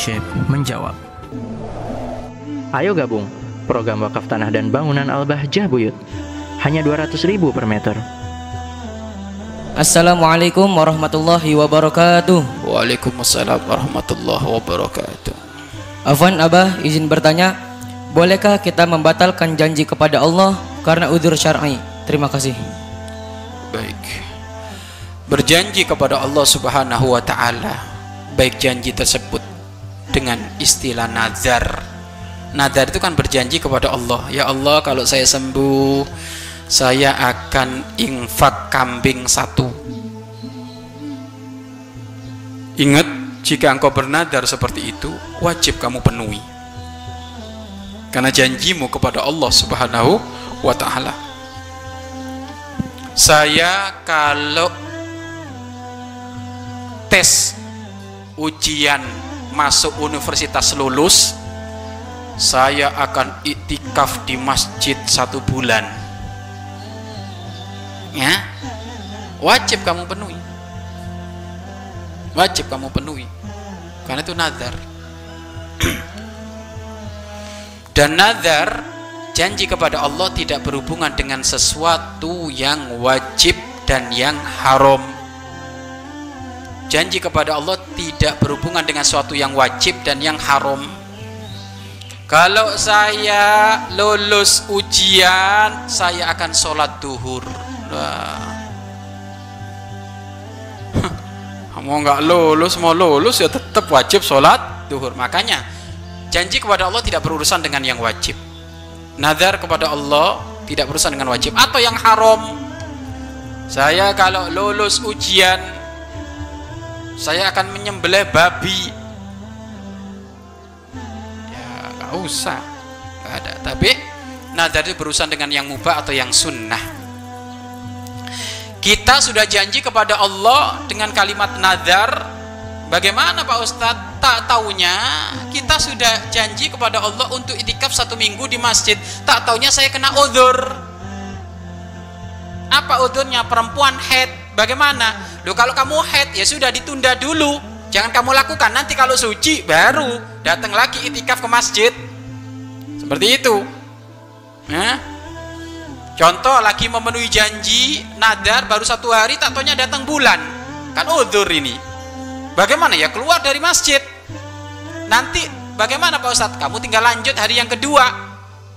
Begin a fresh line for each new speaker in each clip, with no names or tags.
Syekh menjawab. Ayo gabung program wakaf tanah dan bangunan Al-Bahjah Buyut. Hanya 200 ribu per meter.
Assalamualaikum warahmatullahi wabarakatuh.
Waalaikumsalam warahmatullahi wabarakatuh.
Afwan Abah izin bertanya, bolehkah kita membatalkan janji kepada Allah karena udzur syar'i? Terima kasih.
Baik. Berjanji kepada Allah Subhanahu wa taala, baik janji tersebut dengan istilah nazar. Nazar itu kan berjanji kepada Allah, ya Allah kalau saya sembuh, saya akan infak kambing satu. Ingat, jika engkau bernadar seperti itu, wajib kamu penuhi. Karena janjimu kepada Allah Subhanahu wa taala. Saya kalau tes ujian masuk universitas lulus saya akan iktikaf di masjid satu bulan. Ya? Wajib kamu penuhi. Wajib kamu penuhi. Karena itu nazar. Dan nazar janji kepada Allah tidak berhubungan dengan sesuatu yang wajib dan yang haram janji kepada Allah tidak berhubungan dengan sesuatu yang wajib dan yang haram. Kalau saya lulus ujian saya akan sholat duhur. Wah. mau nggak lulus mau lulus ya tetap wajib sholat duhur. Makanya janji kepada Allah tidak berurusan dengan yang wajib. Nazar kepada Allah tidak berurusan dengan wajib. Atau yang haram. Saya kalau lulus ujian saya akan menyembelih babi. Ya nggak usah. Nggak ada. Tapi nazar itu berurusan dengan yang mubah atau yang sunnah. Kita sudah janji kepada Allah dengan kalimat nazar. Bagaimana Pak Ustadz? Tak taunya kita sudah janji kepada Allah untuk itikaf satu minggu di masjid. Tak taunya saya kena udur apa udurnya perempuan head. Bagaimana Loh kalau kamu head ya sudah ditunda dulu jangan kamu lakukan nanti kalau suci baru datang lagi itikaf ke masjid seperti itu nah, Contoh lagi memenuhi janji nadar baru satu hari tak taunya datang bulan kan udur ini. Bagaimana ya keluar dari masjid? Nanti bagaimana Pak Ustadz? Kamu tinggal lanjut hari yang kedua,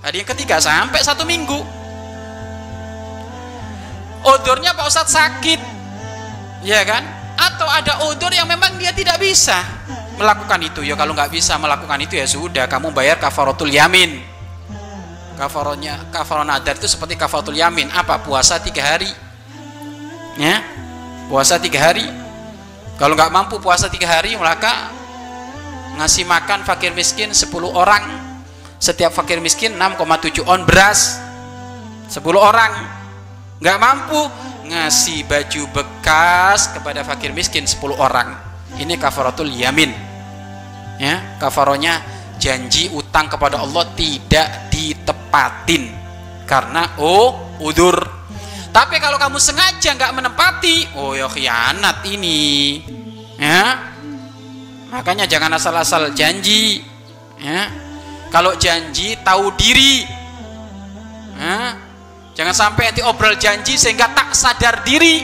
hari yang ketiga sampai satu minggu. Udurnya Pak Ustadz sakit, ya kan? Atau ada udur yang memang dia tidak bisa. Melakukan itu. Ya kalau nggak bisa melakukan itu ya sudah, kamu bayar kafaratul yamin. Kafaronya kafaron nadar itu seperti kafaratul yamin. Apa? Puasa tiga hari. Ya? Puasa tiga hari. Kalau nggak mampu puasa tiga hari maka ngasih makan fakir miskin 10 orang. Setiap fakir miskin 6,7 on beras. 10 orang. Nggak mampu ngasih baju bekas kepada fakir miskin 10 orang. Ini kafaratul yamin. Ya kafaronya janji utang kepada Allah tidak ditepatin. Karena oh udur. Tapi kalau kamu sengaja nggak menempati oh ya khianat ini. Ya. Makanya jangan asal-asal janji. Ya. Kalau janji tahu diri. Ya jangan sampai nanti obrol janji sehingga tak sadar diri.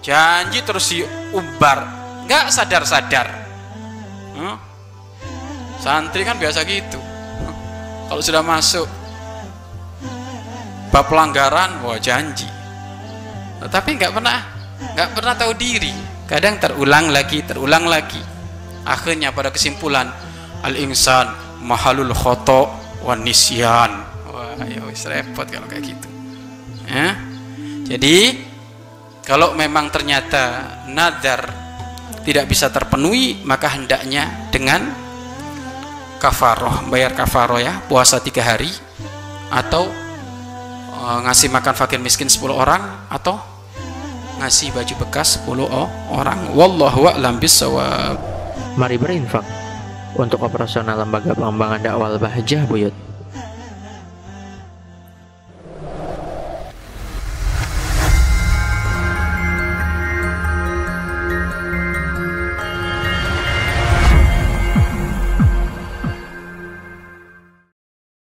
Janji terus diumbar. Nggak sadar-sadar. Santri kan biasa gitu. Kalau sudah masuk bab pelanggaran wah janji. Tapi nggak pernah nggak pernah tahu diri. Kadang terulang lagi terulang lagi. Akhirnya pada kesimpulan al insan mahalul khoto wan wah ya wis repot kalau kayak gitu. Ya. Jadi kalau memang ternyata nadar tidak bisa terpenuhi maka hendaknya dengan kafaroh bayar kafaroh ya puasa tiga hari atau e, ngasih makan fakir miskin 10 orang atau ngasih baju bekas 10 orang. Wallahu a'lam bisawab
Mari berinfak untuk operasional lembaga pengembangan dakwah Bahjah Buyut.